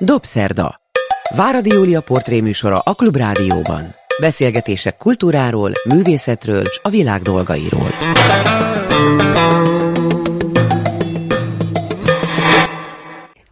Dobszerda. Váradi Júlia portréműsora a Klubrádióban. Beszélgetések kultúráról, művészetről és a világ dolgairól.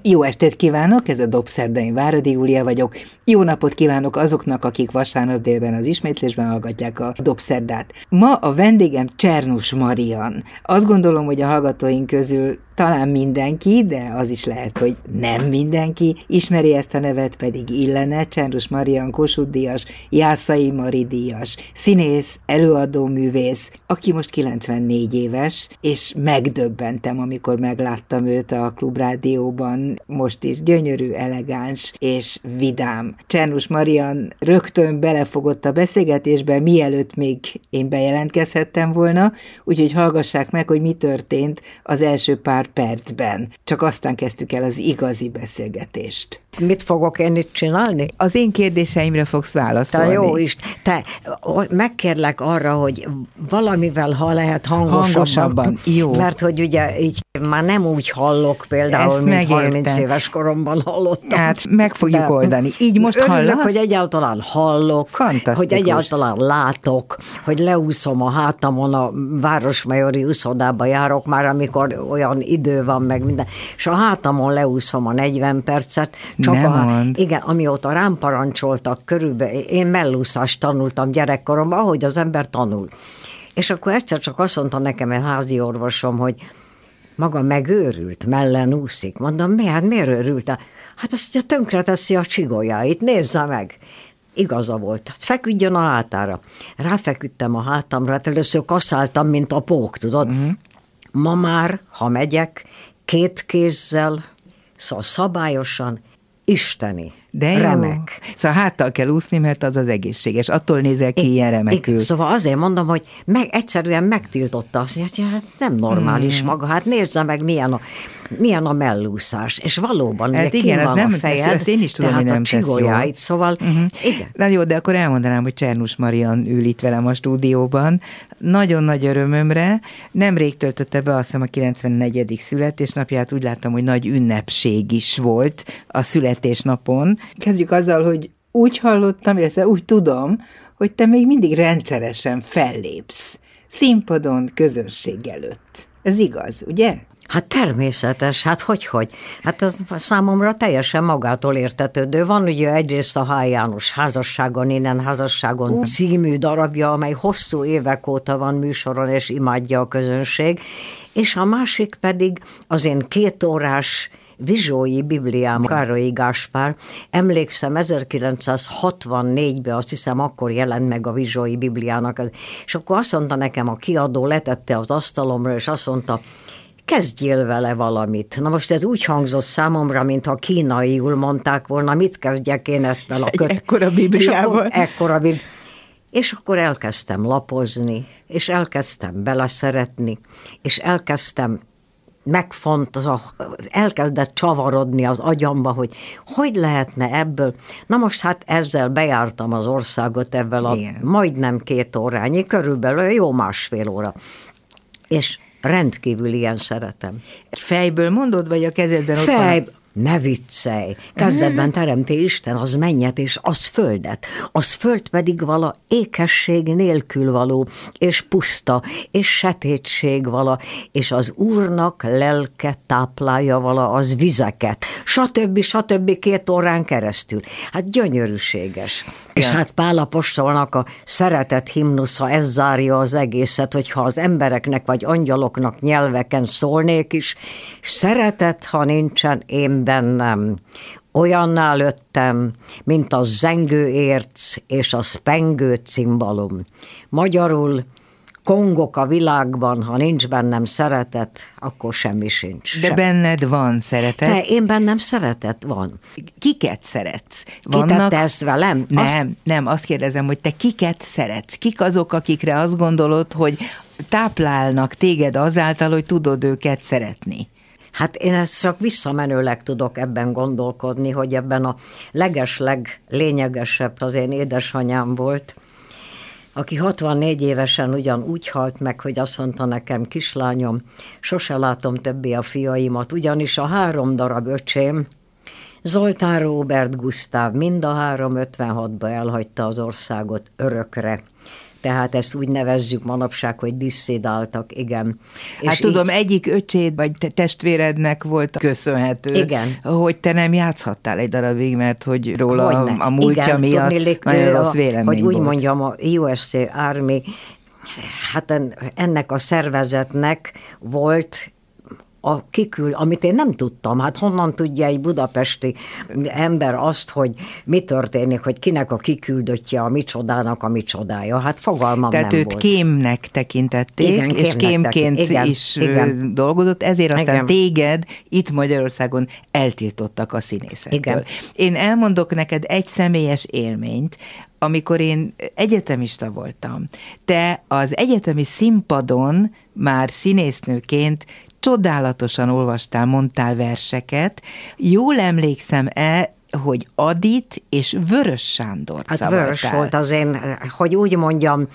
Jó estét kívánok, ez a Dobszerdai Váradi Júlia vagyok. Jó napot kívánok azoknak, akik vasárnap délben az ismétlésben hallgatják a Dobszerdát. Ma a vendégem Csernus Marian. Azt gondolom, hogy a hallgatóink közül talán mindenki, de az is lehet, hogy nem mindenki ismeri ezt a nevet, pedig illene, Csendrus Marian Kossuth Díjas, Jászai Mari Díjas, színész, előadó művész, aki most 94 éves, és megdöbbentem, amikor megláttam őt a klubrádióban, most is gyönyörű, elegáns és vidám. Csernus Marian rögtön belefogott a beszélgetésbe, mielőtt még én bejelentkezhettem volna, úgyhogy hallgassák meg, hogy mi történt az első pár pár percben. Csak aztán kezdtük el az igazi beszélgetést. Mit fogok én itt csinálni? Az én kérdéseimre fogsz válaszolni. Te jó is. Te megkérlek arra, hogy valamivel, ha lehet hangosabban. hangosabban. Jó. Mert hogy ugye így már nem úgy hallok például, Ezt mint megértem. 30 éves koromban hallottam. Hát meg fogjuk De oldani. Így most örülök, hallasz? hogy egyáltalán hallok, hogy egyáltalán látok, hogy leúszom a hátamon, a Városmajori úszodába járok már, amikor olyan idő van, meg minden, és a hátamon leúszom a 40 percet, a, mond. igen, amióta rám parancsoltak körülbelül, én mellúszást tanultam gyerekkoromban, ahogy az ember tanul. És akkor egyszer csak azt mondta nekem egy házi orvosom, hogy maga megőrült, mellen úszik. Mondom, mi, hát miért őrült? Hát azt tönkre teszi a csigójáit, nézze meg. Igaza volt. Hát feküdjön a hátára. Ráfeküdtem a hátamra, hát először kaszáltam, mint a pók, tudod? Uh-huh. Ma már, ha megyek, két kézzel, szóval szabályosan, isteni de remek. Jó. Szóval háttal kell úszni, mert az az egészséges. Attól nézel ki I- ilyen remekül. I- szóval azért mondom, hogy meg, egyszerűen megtiltotta azt, hogy hát nem normális hmm. maga, hát nézze meg milyen a, milyen a mellúszás. És valóban, hát ugye igen, ez nem, a fejed, ezt én is tudom, hogy nem a csigójáit, szóval uh-huh. igen. Na jó, de akkor elmondanám, hogy Csernus Marian ül itt velem a stúdióban. Nagyon nagy örömömre. Nemrég töltötte be azt hiszem a 94. születésnapját, úgy láttam, hogy nagy ünnepség is volt a születésnapon. Kezdjük azzal, hogy úgy hallottam, illetve úgy tudom, hogy te még mindig rendszeresen fellépsz. Színpadon, közönség előtt. Ez igaz, ugye? Hát természetes, hát hogy, hogy? Hát ez számomra teljesen magától értetődő. Van ugye egyrészt a H. János házasságon, innen házasságon uh. című darabja, amely hosszú évek óta van műsoron, és imádja a közönség, és a másik pedig az én két órás Vizsói Bibliám, Károlyi Gáspár. Emlékszem, 1964-ben azt hiszem akkor jelent meg a Vizsói Bibliának, és akkor azt mondta nekem, a kiadó letette az asztalomra, és azt mondta, kezdjél vele valamit. Na most ez úgy hangzott számomra, mintha kínaiul mondták volna, mit kezdjek én ebben a köt... Ekkora Bibliával. És akkor, ekkora bib... És akkor elkezdtem lapozni, és elkezdtem beleszeretni, és elkezdtem megfont, az a, elkezdett csavarodni az agyamba, hogy hogy lehetne ebből. Na most hát ezzel bejártam az országot ebben a Igen. majdnem két órányi, körülbelül jó másfél óra. És rendkívül ilyen szeretem. Fejből mondod, vagy a kezedben Fej, ott van? Ne viccelj! Kezdetben teremti Isten az mennyet és az földet, az föld pedig vala ékesség nélkül való, és puszta, és setétség vala, és az Úrnak lelke táplálja vala az vizeket, stb. stb. két órán keresztül. Hát gyönyörűséges. Ja. És hát Pál Apostolnak a szeretet himnusza, ez zárja az egészet, hogyha az embereknek vagy angyaloknak nyelveken szólnék is, szeretet, ha nincsen, én bennem. Olyanná lőttem, mint a zengő érc és a spengő cimbalom. Magyarul kongok a világban, ha nincs bennem szeretet, akkor semmi sincs. De sem. benned van szeretet. De én bennem szeretet van. Kiket szeretsz? Vannak... Ki ezt velem? Nem, azt... nem, azt kérdezem, hogy te kiket szeretsz? Kik azok, akikre azt gondolod, hogy táplálnak téged azáltal, hogy tudod őket szeretni? Hát én ezt csak visszamenőleg tudok ebben gondolkodni, hogy ebben a legesleg lényegesebb az én édesanyám volt, aki 64 évesen ugyan úgy halt meg, hogy azt mondta nekem, kislányom, sose látom többé a fiaimat, ugyanis a három darab öcsém Zoltán Róbert Gusztáv mind a három 56-ba elhagyta az országot örökre tehát ezt úgy nevezzük manapság, hogy disszidáltak, igen. Hát és tudom, így... egyik öcséd vagy te testvérednek volt köszönhető, igen. hogy te nem játszhattál egy darabig, mert hogy róla Hogyne. a múltja igen, miatt tudni, nagyon rossz vélemény Hogy volt. úgy mondjam, a USC Army hát ennek a szervezetnek volt a kikül, amit én nem tudtam. Hát honnan tudja egy budapesti ember azt, hogy mi történik, hogy kinek a kiküldöttje a micsodának a micsodája. Hát fogalmam Tehát nem őt volt. kémnek tekintették, igen, és kémként igen, is igen. dolgozott, ezért aztán igen. téged itt Magyarországon eltiltottak a színészettől. Igen. Én elmondok neked egy személyes élményt, amikor én egyetemista voltam, te az egyetemi színpadon már színésznőként csodálatosan olvastál, mondtál verseket. Jól emlékszem-e, hogy Adit és Vörös Sándor Hát szavartál. Vörös volt az én, hogy úgy mondjam,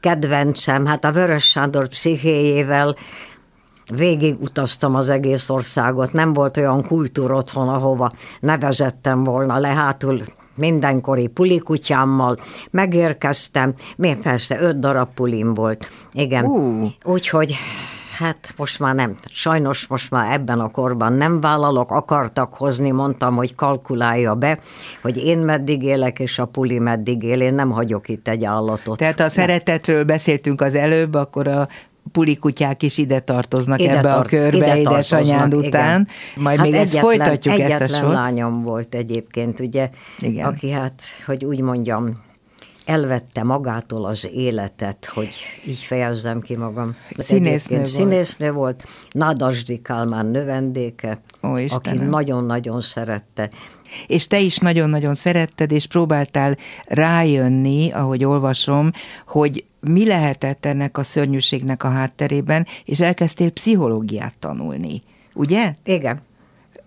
kedvencem. Hát a Vörös Sándor pszichéjével végig utaztam az egész országot. Nem volt olyan kultúr otthon, ahova nevezettem volna le hátul mindenkori pulikutyámmal, megérkeztem, még persze öt darab pulim volt. Igen. Uh. Úgyhogy Hát most már nem. Sajnos most már ebben a korban nem vállalok, akartak hozni, mondtam, hogy kalkulálja be, hogy én meddig élek, és a puli meddig él, én nem hagyok itt egy állatot. Tehát a szeretetről beszéltünk az előbb, akkor a pulikutyák is ide tartoznak ide ebbe tart, a körbe, édesanyád után. Majd hát még egyetlen, ezt folytatjuk ezt a sort. lányom volt egyébként, ugye, igen. aki hát, hogy úgy mondjam, elvette magától az életet, hogy így fejezzem ki magam. Színésznő volt. Színésznő volt. Nádasdi Kálmán növendéke, Ó, aki nagyon-nagyon szerette. És te is nagyon-nagyon szeretted, és próbáltál rájönni, ahogy olvasom, hogy mi lehetett ennek a szörnyűségnek a hátterében, és elkezdtél pszichológiát tanulni, ugye? Igen.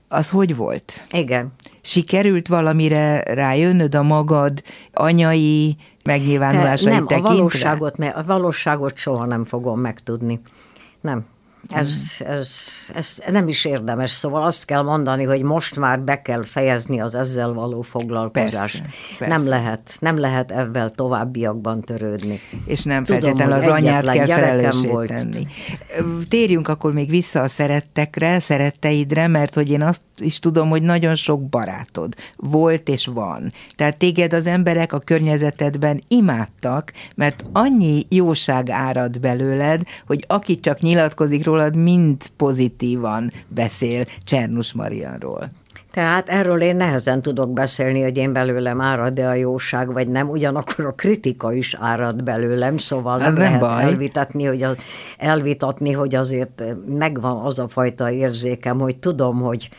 Az hogy volt? Igen. Sikerült valamire rájönnöd a magad anyai megnyilvánulásai Nem, tekintve? a valóságot, mert a valóságot soha nem fogom megtudni. Nem. Ez, ez, ez nem is érdemes, szóval azt kell mondani, hogy most már be kell fejezni az ezzel való foglalkozást. Persze, persze. Nem lehet, nem lehet ebben továbbiakban törődni. És nem feltétlenül az anyát kell felelőssé volt. tenni. Térjünk akkor még vissza a szerettekre, szeretteidre, mert hogy én azt is tudom, hogy nagyon sok barátod volt és van. Tehát téged az emberek a környezetedben imádtak, mert annyi jóság árad belőled, hogy aki csak nyilatkozik rólad mind pozitívan beszél Csernus Marianról. Tehát erről én nehezen tudok beszélni, hogy én belőlem árad-e a jóság, vagy nem, ugyanakkor a kritika is árad belőlem, szóval nem, nem lehet baj. elvitatni, hogy az, elvitatni, hogy azért megvan az a fajta érzékem, hogy tudom, hogy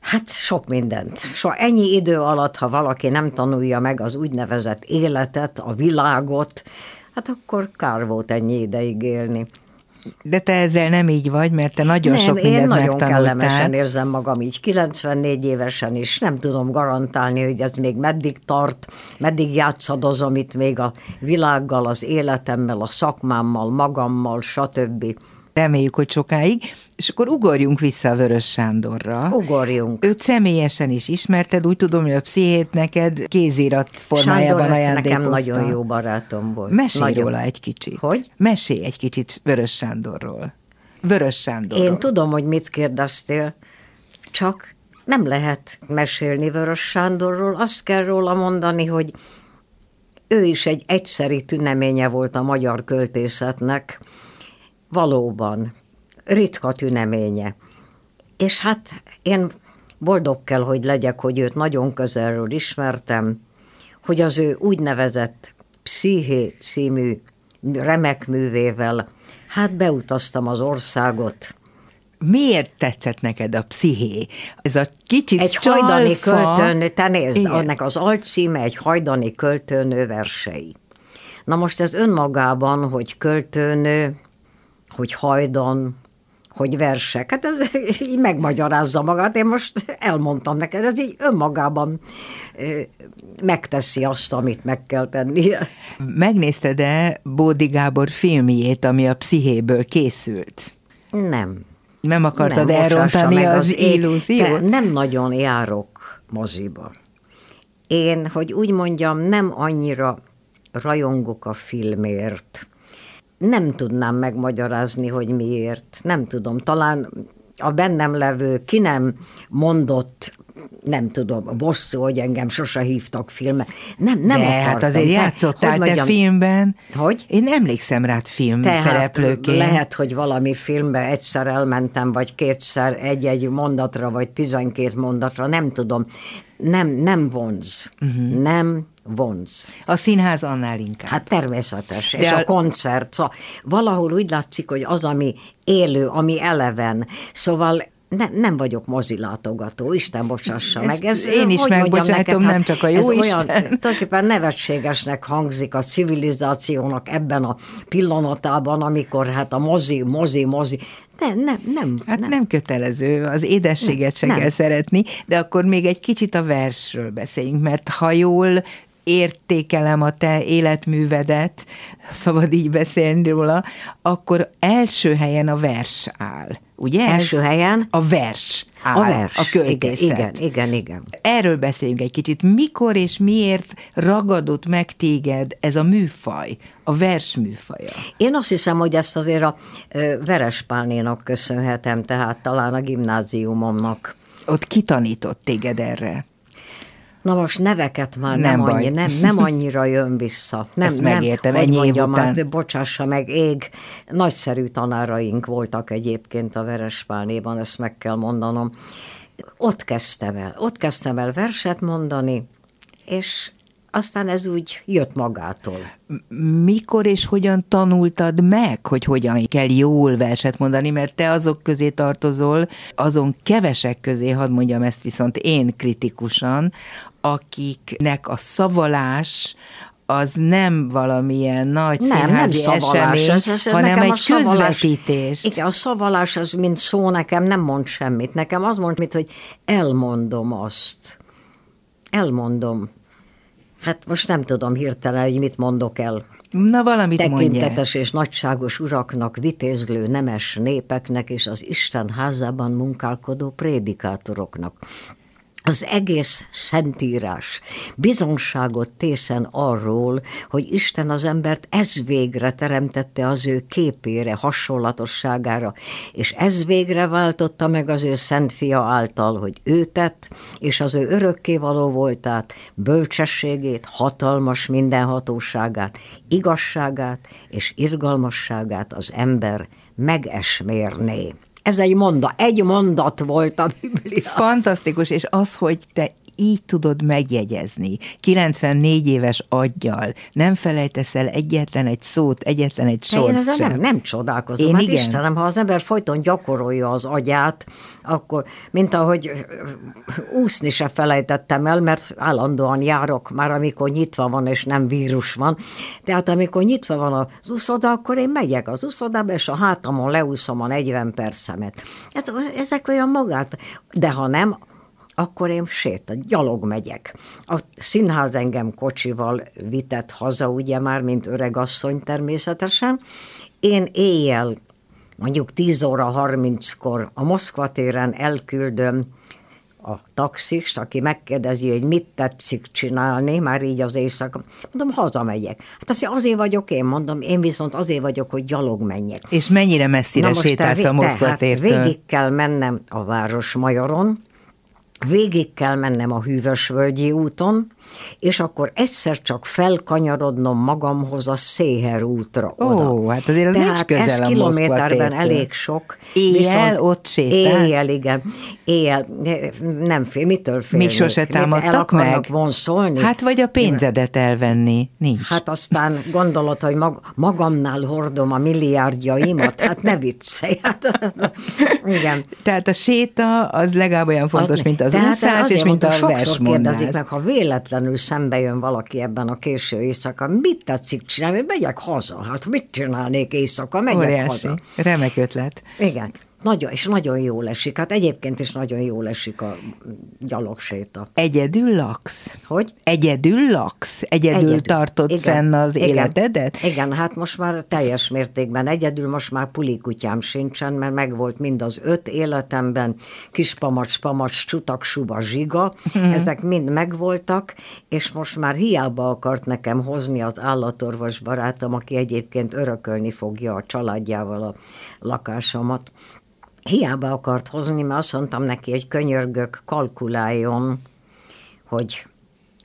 Hát sok mindent. So, ennyi idő alatt, ha valaki nem tanulja meg az úgynevezett életet, a világot, hát akkor kár volt ennyi ideig élni. De te ezzel nem így vagy, mert te nagyon nem, sok mindent én nagyon kellemesen érzem magam így, 94 évesen is, nem tudom garantálni, hogy ez még meddig tart, meddig játszadozom itt még a világgal, az életemmel, a szakmámmal, magammal, stb. Reméljük, hogy sokáig. És akkor ugorjunk vissza a Vörös Sándorra. Ugorjunk. Őt személyesen is ismerted, úgy tudom, hogy a pszichéт neked kézirat formájában Sándor ajándékozta. nekem nagyon jó barátom volt. Mesélj nagyon. róla egy kicsit. Hogy? Mesélj egy kicsit Vörös Sándorról. Vörös Sándorról. Én tudom, hogy mit kérdeztél, csak nem lehet mesélni Vörös Sándorról. Azt kell róla mondani, hogy ő is egy egyszeri tüneménye volt a magyar költészetnek, valóban ritka tüneménye. És hát én boldog kell, hogy legyek, hogy őt nagyon közelről ismertem, hogy az ő úgynevezett Psziché című remek művével, hát beutaztam az országot. Miért tetszett neked a psziché? Ez a kicsit Egy csalfa... hajdani költőnő, te nézd, Igen. annak az alcíme egy hajdani költőnő versei. Na most ez önmagában, hogy költőnő, hogy hajdan, hogy versek. Hát ez így megmagyarázza magát, én most elmondtam neked, ez így önmagában megteszi azt, amit meg kell tennie. Megnézted-e Bódi Gábor filmjét, ami a pszichéből készült? Nem. Nem akartad Nem, elrontani az én- illúziót? Nem nagyon járok moziba. Én, hogy úgy mondjam, nem annyira rajongok a filmért. Nem tudnám megmagyarázni, hogy miért. Nem tudom, talán a bennem levő, ki nem mondott, nem tudom, bosszú, hogy engem sose hívtak filmbe. Nem, nem De akartam. hát azért játszottál hogy te mondjam, filmben. Hogy? Én emlékszem rád film tehát szereplőként. lehet, hogy valami filmbe egyszer elmentem, vagy kétszer egy-egy mondatra, vagy tizenkét mondatra, nem tudom. Nem, nem vonz. Uh-huh. Nem vonz. A színház annál inkább. Hát természetes. De és a- a koncert. Szóval valahol úgy látszik, hogy az, ami élő, ami eleven. Szóval ne, nem vagyok mozilátogató, Isten bocsassa meg. Ez, én is mondjam megbocsájtom, nem csak a jó ez Isten. olyan, tulajdonképpen nevetségesnek hangzik a civilizációnak ebben a pillanatában, amikor hát a mozi, mozi, mozi. Nem, nem, nem. Hát nem. nem kötelező, az édességet se Nem. kell szeretni, de akkor még egy kicsit a versről beszéljünk, mert ha jól értékelem a te életművedet, szabad így beszélni róla, akkor első helyen a vers áll, ugye? Első helyen? A vers áll, A vers. a költészet. Igen, igen, igen, igen. Erről beszéljünk egy kicsit. Mikor és miért ragadott meg téged ez a műfaj, a vers műfaja? Én azt hiszem, hogy ezt azért a ö, Verespálnénak köszönhetem, tehát talán a gimnáziumomnak. Ott kitanított téged erre? Na most neveket már Nem nem, baj. annyi, nem, nem annyira jön vissza. Nem, Ezt megértem, nem, ennyi év mondjam, után. hát, bocsássa meg, ég. Nagyszerű tanáraink voltak egyébként a Verespálnéban, ezt meg kell mondanom. Ott kezdtem el, ott kezdtem el verset mondani, és aztán ez úgy jött magától. mikor és hogyan tanultad meg, hogy hogyan kell jól verset mondani, mert te azok közé tartozol, azon kevesek közé, hadd mondjam ezt viszont én kritikusan, akiknek a szavalás az nem valamilyen nagy Nem, nem szavalás, esemény, ez, ez, hanem egy szavalás, közvetítés. Igen, a szavalás az, mint szó nekem nem mond semmit. Nekem az mond, mint hogy elmondom azt. Elmondom. Hát most nem tudom hirtelen, hogy mit mondok el. Na valamit. Tekintetes és nagyságos uraknak, vitézlő nemes népeknek és az Isten házában munkálkodó prédikátoroknak. Az egész szentírás bizonságot tészen arról, hogy Isten az embert ez végre teremtette az ő képére, hasonlatosságára, és ez végre váltotta meg az ő szent fia által, hogy ő tett, és az ő örökkévaló voltát, bölcsességét, hatalmas mindenhatóságát, igazságát és irgalmasságát az ember megesmérné. Ez egy mondat, egy mondat volt a Biblia. Fantasztikus, és az, hogy te így tudod megjegyezni, 94 éves aggyal, nem felejtesz el egyetlen egy szót, egyetlen egy én sort ezzel sem. nem, nem csodálkozom. Én hát igen. Istenem, ha az ember folyton gyakorolja az agyát, akkor, mint ahogy úszni se felejtettem el, mert állandóan járok már, amikor nyitva van, és nem vírus van. Tehát amikor nyitva van az úszoda, akkor én megyek az úszodába, és a hátamon leúszom a 40 percemet. Ez, ezek olyan magát, de ha nem, akkor én sétál, gyalog megyek. A színház engem kocsival vitett haza, ugye már, mint öregasszony természetesen. Én éjjel, mondjuk 10 óra 30-kor a Moszkva téren elküldöm a taxist, aki megkérdezi, hogy mit tetszik csinálni, már így az éjszaka. Mondom, hazamegyek. Hát azt azért vagyok én, mondom, én viszont azért vagyok, hogy gyalog menjek. És mennyire messzire te sétálsz a Moszkva tértől? Végig kell mennem a Városmajoron, végig kell mennem a Hűvösvölgyi úton, és akkor egyszer csak felkanyarodnom magamhoz a Széher útra Ó, oda. hát azért az Tehát nincs közel ez a kilométerben elég sok. Éjjel ott sétál? Éjjel, igen. Éjjel, nem fél, mitől fél? Még sose támadtak El meg? vonszolni? Hát vagy a pénzedet elvenni, nincs. Hát aztán gondolod, hogy mag, magamnál hordom a milliárdjaimat? Hát ne viccelj. Hát, igen. Tehát a séta az legalább olyan fontos, Az- mint az úszás, és mint a sokszor versmondás. kérdezik meg, ha véletlenül szembe jön valaki ebben a késő éjszaka, mit tetszik csinálni? Megyek haza. Hát mit csinálnék éjszaka? Megyek Óriási. haza. Remek ötlet. Igen. Nagyon, és nagyon jól esik. Hát egyébként is nagyon jól esik a gyalogséta. Egyedül laksz? Hogy? Egyedül laksz? Egyedül, egyedül. tartod igen. fenn az igen. életedet? Igen, hát most már teljes mértékben egyedül, most már pulikutyám sincsen, mert megvolt mind az öt életemben, kispamacs, pamacs, csutak, suba, zsiga, hmm. ezek mind megvoltak, és most már hiába akart nekem hozni az állatorvos barátom, aki egyébként örökölni fogja a családjával a lakásomat, hiába akart hozni, mert azt mondtam neki, hogy könyörgök, kalkuláljon, hogy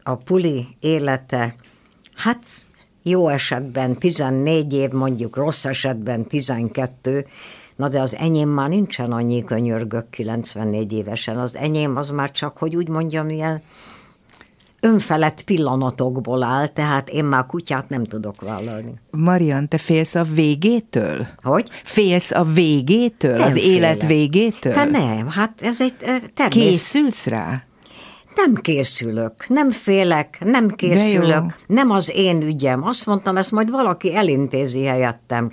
a puli élete, hát jó esetben 14 év, mondjuk rossz esetben 12, na de az enyém már nincsen annyi könyörgök 94 évesen, az enyém az már csak, hogy úgy mondjam, ilyen önfelett pillanatokból áll, tehát én már kutyát nem tudok vállalni. Marian, te félsz a végétől? Hogy? Félsz a végétől? Nem az félek. élet végétől? Te nem, hát ez egy természet. Készülsz rá? Nem készülök, nem félek, nem készülök, nem az én ügyem. Azt mondtam, ezt majd valaki elintézi helyettem.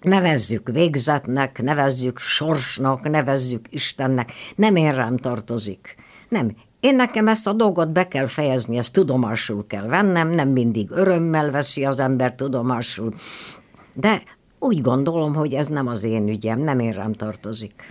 Nevezzük végzetnek, nevezzük sorsnak, nevezzük Istennek. Nem én rám tartozik. Nem, én nekem ezt a dolgot be kell fejezni, ezt tudomásul kell vennem, nem mindig örömmel veszi az ember tudomásul, de úgy gondolom, hogy ez nem az én ügyem, nem én rám tartozik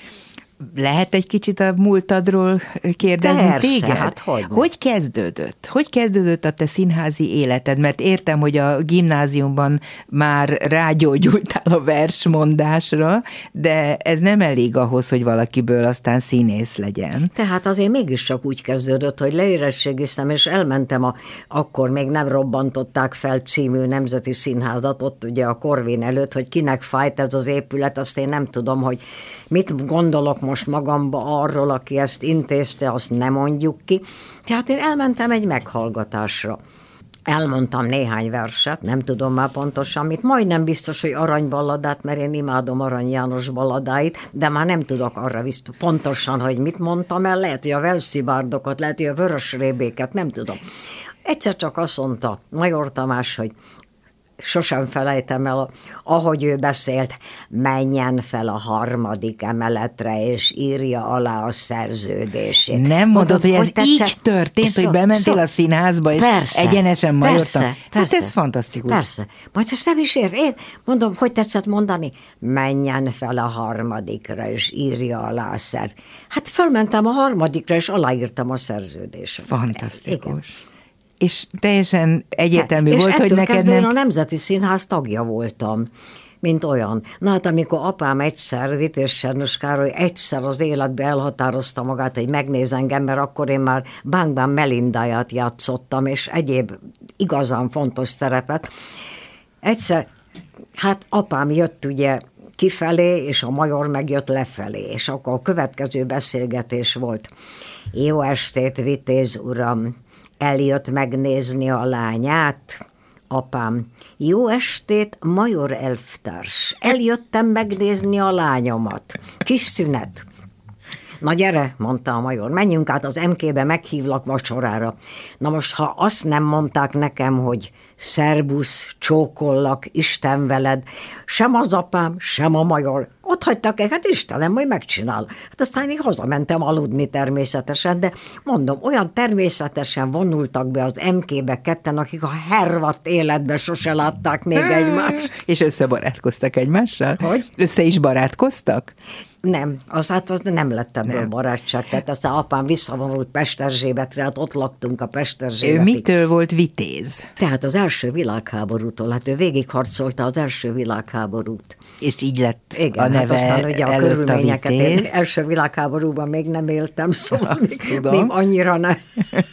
lehet egy kicsit a múltadról kérdezni Persze, téged? Hát hogy, hogy kezdődött? Hogy kezdődött a te színházi életed? Mert értem, hogy a gimnáziumban már rágyógyultál a versmondásra, de ez nem elég ahhoz, hogy valakiből aztán színész legyen. Tehát azért mégis csak úgy kezdődött, hogy leérettségiztem, és elmentem a, akkor még nem robbantották fel című nemzeti színházat, ott ugye a Korvin előtt, hogy kinek fájt ez az épület, azt én nem tudom, hogy mit gondolok most magamba arról, aki ezt intézte, azt nem mondjuk ki. Tehát én elmentem egy meghallgatásra. Elmondtam néhány verset, nem tudom már pontosan mit, majdnem biztos, hogy aranyballadát, mert én imádom Arany János balladáit, de már nem tudok arra visz, pontosan, hogy mit mondtam el, lehet, hogy a Velszi bárdokat, lehet, hogy a Vörös Rébéket, nem tudom. Egyszer csak azt mondta Major Tamás, hogy sosem felejtem el, ahogy ő beszélt, menjen fel a harmadik emeletre, és írja alá a szerződését. Nem mondod, hogy ez hogy így történt, szó, hogy bementél szó, a színházba, és persze, egyenesen majortam? Persze, hát ez fantasztikus. Persze. Majd ezt nem is ér. Én mondom, hogy tetszett mondani? Menjen fel a harmadikra, és írja alá a szer. Hát fölmentem a harmadikra, és aláírtam a szerződést. Fantasztikus. Igen és teljesen egyértelmű hát, volt, hogy neked nem... én a Nemzeti Színház tagja voltam mint olyan. Na hát amikor apám egyszer, Vitéz Sernos Károly egyszer az életbe elhatározta magát, hogy megnéz engem, mert akkor én már Bánkban Melindáját játszottam, és egyéb igazán fontos szerepet. Egyszer, hát apám jött ugye kifelé, és a major megjött lefelé, és akkor a következő beszélgetés volt. Jó estét, Vitéz uram! Eljött megnézni a lányát, apám. Jó estét, major elvtárs. Eljöttem megnézni a lányomat. Kis szünet. Na gyere, mondta a major, menjünk át az MK-be, meghívlak vacsorára. Na most, ha azt nem mondták nekem, hogy szerbusz, csókollak, Isten veled, sem az apám, sem a major, ott hagytak el, hát Istenem, majd megcsinál. Hát aztán én hazamentem aludni természetesen, de mondom, olyan természetesen vonultak be az MK-be ketten, akik a hervat életbe sose látták még egymást. És összebarátkoztak egymással? Hogy? Össze is barátkoztak? Nem, az hát az nem lett ebből nem. barátság. Tehát aztán apám visszavonult Pesterzsébetre, hát ott laktunk a Pesterzsébetig. Ő mitől volt vitéz? Tehát az első világháborútól, hát ő végigharcolta az első világháborút. És így lett Igen, a neve hát aztán ugye a körülményeket a én első világháborúban még nem éltem, szóval még, tudom. még annyira ne.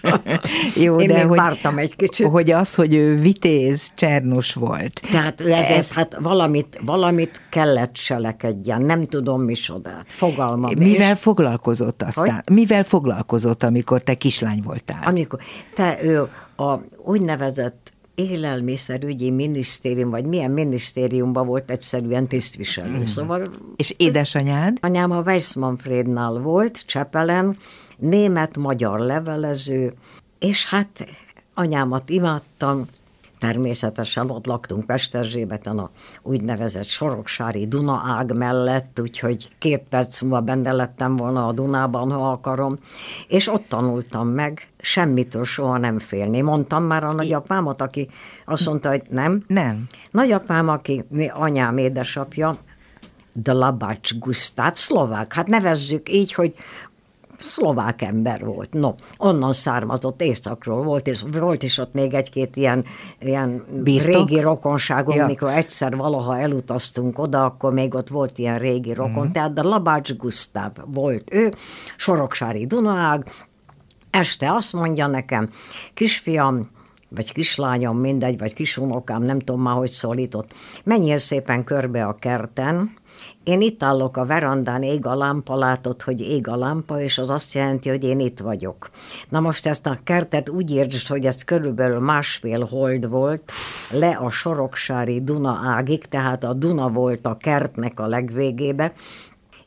Jó, én de még hogy, vártam egy kicsit. Hogy az, hogy ő vitéz Csernus volt. Tehát ez, ez hát valamit, valamit kellett selekedjen, nem tudom mi csodát, fogalmam. Mivel és... foglalkozott aztán? Hogy? Mivel foglalkozott, amikor te kislány voltál? Amikor te ő a úgynevezett élelmiszerügyi minisztérium, vagy milyen minisztériumban volt egyszerűen tisztviselő. Mm. Szóval... És édesanyád? Anyám a Weiss Manfrednál volt, Csepelen, német-magyar levelező, és hát anyámat imádtam, természetesen ott laktunk Pesterzsébeten a úgynevezett Soroksári Duna ág mellett, úgyhogy két perc múlva benne lettem volna a Dunában, ha akarom, és ott tanultam meg semmitől soha nem félni. Mondtam már a nagyapámat, aki azt mondta, hogy nem. Nem. Nagyapám, aki anyám édesapja, de Labács Gusztáv, szlovák. Hát nevezzük így, hogy szlovák ember volt. No, onnan származott, északról volt, és volt is ott még egy-két ilyen, ilyen régi rokonságom, ja. mikor egyszer valaha elutaztunk oda, akkor még ott volt ilyen régi rokon, mm. tehát de Labács Gusztáv volt ő, Soroksári Dunaág, este azt mondja nekem, kisfiam, vagy kislányom, mindegy, vagy kisunokám, nem tudom már, hogy szólított, menjél szépen körbe a kerten, én itt állok a verandán, ég a lámpa, látod, hogy ég a lámpa, és az azt jelenti, hogy én itt vagyok. Na most ezt a kertet úgy értsd, hogy ez körülbelül másfél hold volt, le a Soroksári Duna ágig, tehát a Duna volt a kertnek a legvégébe,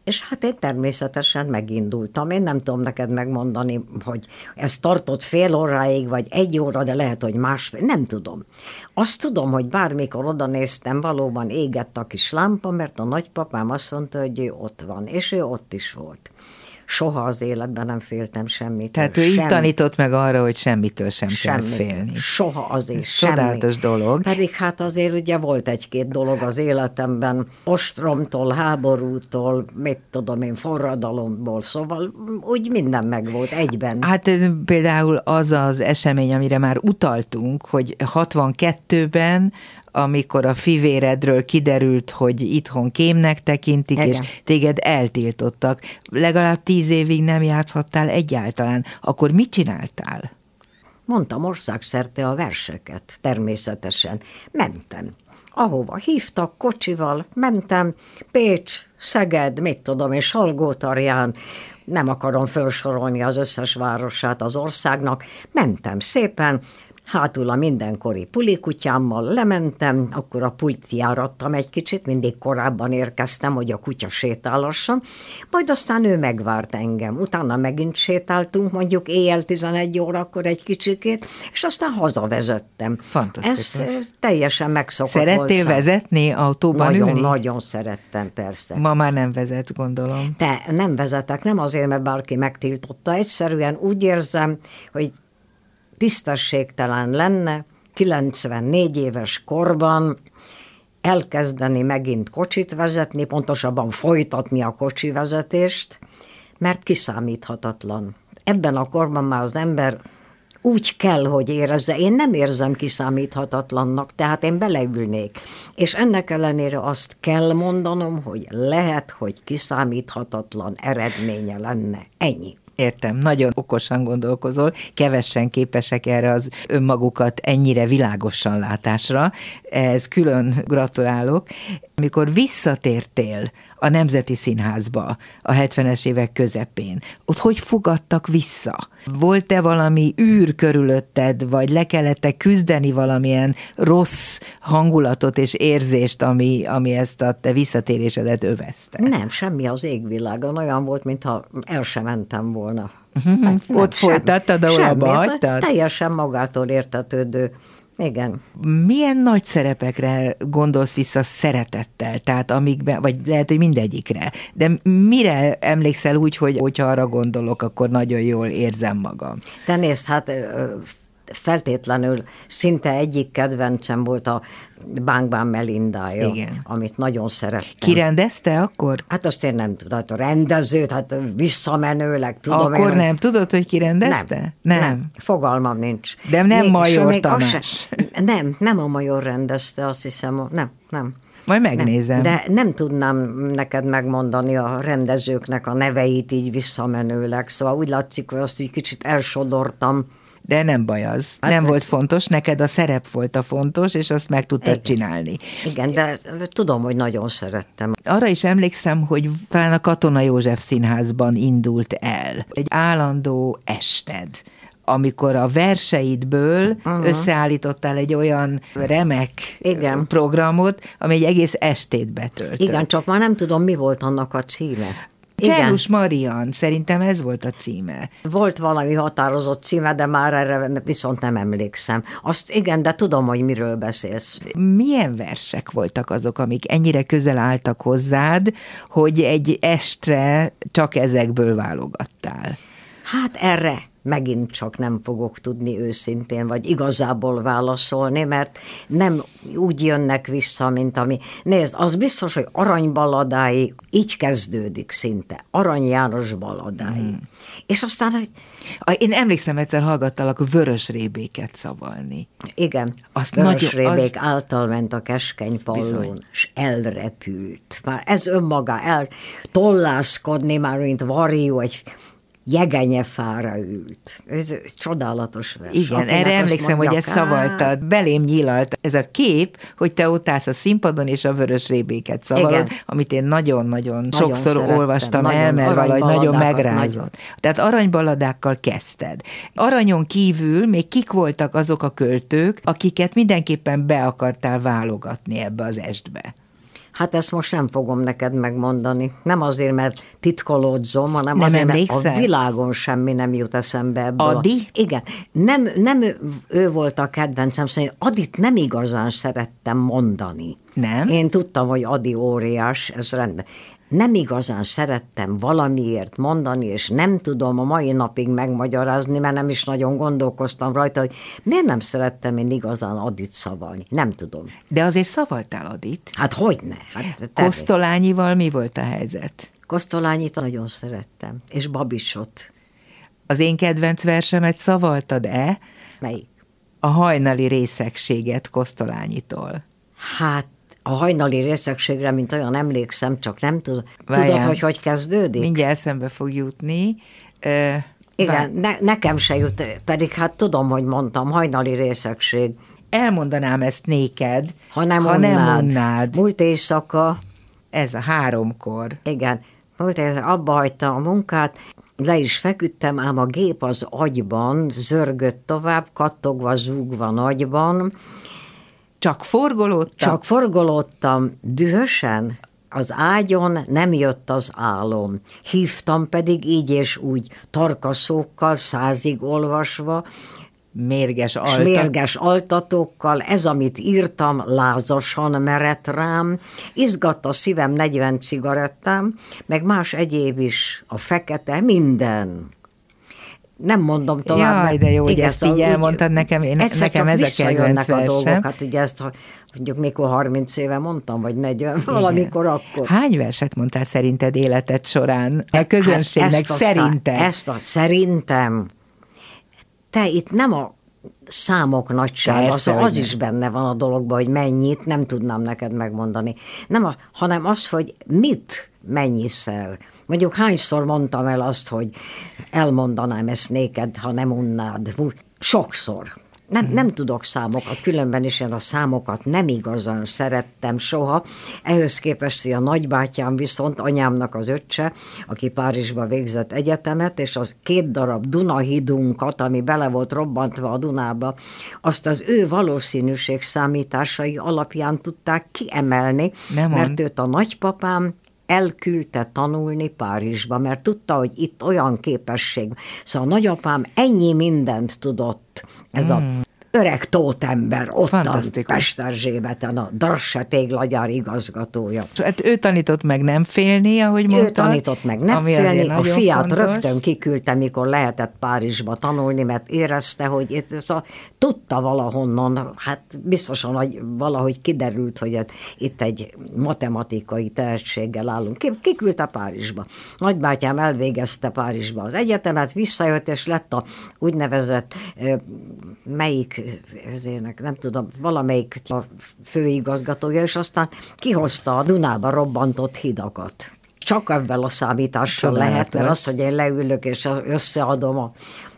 és hát én természetesen megindultam. Én nem tudom neked megmondani, hogy ez tartott fél óráig, vagy egy óra, de lehet, hogy másfél, nem tudom. Azt tudom, hogy bármikor oda néztem, valóban égett a kis lámpa, mert a nagypapám azt mondta, hogy ő ott van, és ő ott is volt soha az életben nem féltem semmit. Tehát ő semmi. így tanított meg arra, hogy semmitől sem semmit. kell félni. Soha azért Ez semmi. Csodálatos dolog. Pedig hát azért ugye volt egy-két dolog az életemben, ostromtól, háborútól, mit tudom én, forradalomból, szóval úgy minden megvolt egyben. Hát például az az esemény, amire már utaltunk, hogy 62-ben amikor a fivéredről kiderült, hogy itthon kémnek tekintik, Igen. és téged eltiltottak. Legalább tíz évig nem játszhattál egyáltalán. Akkor mit csináltál? Mondtam országszerte a verseket, természetesen. Mentem. Ahova hívtak, kocsival, mentem, Pécs, Szeged, mit tudom én, Salgótarján, nem akarom felsorolni az összes városát az országnak, mentem szépen, hátul a mindenkori pulikutyámmal lementem, akkor a pult járattam egy kicsit, mindig korábban érkeztem, hogy a kutya sétálasson, majd aztán ő megvárt engem. Utána megint sétáltunk, mondjuk éjjel 11 órakor egy kicsikét, és aztán hazavezettem. Fantasztikus. Ez, ez teljesen megszokott Szerettél volt. vezetni, autóban nagyon, ülni? Nagyon szerettem, persze. Ma már nem vezet, gondolom. De nem vezetek, nem azért, mert bárki megtiltotta, egyszerűen úgy érzem, hogy tisztességtelen lenne 94 éves korban elkezdeni megint kocsit vezetni, pontosabban folytatni a kocsi vezetést, mert kiszámíthatatlan. Ebben a korban már az ember úgy kell, hogy érezze. Én nem érzem kiszámíthatatlannak, tehát én beleülnék. És ennek ellenére azt kell mondanom, hogy lehet, hogy kiszámíthatatlan eredménye lenne. Ennyi. Értem, nagyon okosan gondolkozol, kevesen képesek erre az önmagukat ennyire világosan látásra, ez külön gratulálok. Amikor visszatértél a Nemzeti Színházba a 70-es évek közepén, ott hogy fogadtak vissza? Volt-e valami űr körülötted, vagy le kellett -e küzdeni valamilyen rossz hangulatot és érzést, ami, ami ezt a te visszatérésedet övezte? Nem, semmi az égvilágon, olyan volt, mintha el sem mentem volna. Hát, ott folytattad, ahol abba hagytad? Teljesen magától értetődő igen. Milyen nagy szerepekre gondolsz vissza szeretettel? Tehát amikben, vagy lehet, hogy mindegyikre. De mire emlékszel úgy, hogy hogyha arra gondolok, akkor nagyon jól érzem magam? Te nézd, hát feltétlenül szinte egyik kedvencem volt a Bánkbán Melindája, Igen. amit nagyon szerettem. Ki rendezte akkor? Hát azt én nem tudom, hát a rendezőt, hát visszamenőleg tudom. Akkor én, nem, tudod, hogy ki rendezte? Nem, nem. nem. fogalmam nincs. De nem még, Major Tamás. Se, nem, nem a Major rendezte, azt hiszem, nem, nem. Majd megnézem. Nem, de nem tudnám neked megmondani a rendezőknek a neveit így visszamenőleg, szóval úgy látszik, hogy azt így kicsit elsodortam, de nem baj az. Hát nem volt fontos, neked a szerep volt a fontos, és azt meg tudtad Igen. csinálni. Igen, de tudom, hogy nagyon szerettem. Arra is emlékszem, hogy talán a Katona József Színházban indult el. Egy állandó ested amikor a verseidből uh-huh. összeállítottál egy olyan remek Igen. programot, ami egy egész estét betölt. Igen, csak már nem tudom, mi volt annak a címe. Csellus Marian, szerintem ez volt a címe. Volt valami határozott címe, de már erre viszont nem emlékszem. Azt igen, de tudom, hogy miről beszélsz. Milyen versek voltak azok, amik ennyire közel álltak hozzád, hogy egy estre csak ezekből válogattál? Hát erre megint csak nem fogok tudni őszintén, vagy igazából válaszolni, mert nem úgy jönnek vissza, mint ami... Nézd, az biztos, hogy aranybaladáig így kezdődik szinte. Arany János baladái. Hmm. És aztán... Hogy... Én emlékszem, egyszer hallgattalak vörös rébéket szavalni. Igen, Azt vörös nagyon, rébék az... által ment a keskeny pallón, és elrepült. Már ez önmaga el tollászkodni, már mint varió, egy jegenyefára ült. Ez csodálatos vers. Igen, Akinek erre emlékszem, mondjak, hogy ez szavaltad. Belém nyilalt ez a kép, hogy te ott állsz a színpadon, és a vörös rébéket szavalod, Igen. amit én nagyon-nagyon nagyon sokszor szerettem, olvastam nagyon el, mert valahogy nagyon megrázott. Nagy... Tehát aranybaladákkal kezdted. Aranyon kívül még kik voltak azok a költők, akiket mindenképpen be akartál válogatni ebbe az estbe? Hát ezt most nem fogom neked megmondani. Nem azért, mert titkolódzom, hanem nem azért, emlékszel? mert a világon semmi nem jut eszembe ebből. Adi? Igen. Nem, nem ő volt a kedvencem, szóval Adit nem igazán szerettem mondani. Nem? Én tudtam, hogy Adi óriás, ez rendben nem igazán szerettem valamiért mondani, és nem tudom a mai napig megmagyarázni, mert nem is nagyon gondolkoztam rajta, hogy miért nem szerettem én igazán Adit szavalni. Nem tudom. De azért szavaltál Adit? Hát hogyne. Hát Kosztolányival mi volt a helyzet? Kosztolányit nagyon szerettem, és Babisot. Az én kedvenc versemet szavaltad-e? Melyik? A hajnali részegséget Kosztolányitól. Hát a hajnali részegségre, mint olyan emlékszem, csak nem tud, tudod, hogy hogy kezdődik? Mindjárt eszembe fog jutni. Uh, Igen, ne, nekem se jut, pedig hát tudom, hogy mondtam, hajnali részegség. Elmondanám ezt néked, ha nem, ha unnád. nem unnád. Múlt éjszaka. Ez a háromkor. Igen, múlt éjszaka, abba hagyta a munkát, le is feküdtem, ám a gép az agyban zörgött tovább, kattogva, zúgva nagyban, csak forgolódtam? Csak forgolódtam dühösen, az ágyon nem jött az álom. Hívtam pedig így és úgy tarkaszókkal, százig olvasva, mérges, altat. mérges altatókkal, ez, amit írtam, lázasan merett rám, izgatta a szívem 40 cigarettám, meg más egyéb is, a fekete, minden nem mondom tovább. Jaj, de jó, hogy ezt így elmondtad nekem, én, nekem ez a kedvenc a dolgok, hát ugye ezt, ha mondjuk mikor 30 éve mondtam, vagy 40, Igen. valamikor akkor. Hány verset mondtál szerinted életed során? A közönségnek hát szerintem. Ezt a szerintem. Te itt nem a számok nagyság, az, az is benne van a dologban, hogy mennyit, nem tudnám neked megmondani. Nem a, hanem az, hogy mit mennyiszer. Mondjuk hányszor mondtam el azt, hogy elmondanám ezt néked, ha nem unnád. Sokszor. Nem, nem tudok számokat, különben is én a számokat nem igazán szerettem soha. Ehhez képest, hogy a nagybátyám viszont anyámnak az öccse, aki Párizsba végzett egyetemet, és az két darab Dunahidunkat, ami bele volt robbantva a Dunába, azt az ő valószínűség számításai alapján tudták kiemelni, nem mert mond. őt a nagypapám elküldte tanulni Párizsba, mert tudta, hogy itt olyan képesség. Szóval a nagyapám ennyi mindent tudott, ez mm. a öreg tótember ott a Pesterzsébeten, a Drasse téglagyár igazgatója. Hát ő tanított meg nem félni, ahogy mondta. Ő tanított meg nem félni, a fiát fontos. rögtön kiküldte, mikor lehetett Párizsba tanulni, mert érezte, hogy itt, szóval, tudta valahonnan, hát biztosan, hogy valahogy kiderült, hogy itt egy matematikai tehetséggel állunk. Kiküldte Párizsba. Nagybátyám elvégezte Párizsba az egyetemet, visszajött, és lett a úgynevezett melyik ezének, nem tudom, valamelyik a főigazgatója, és aztán kihozta a Dunába robbantott hidakat. Csak ebben a számítással Csodálatos. lehet, mert az, hogy én leülök és összeadom a,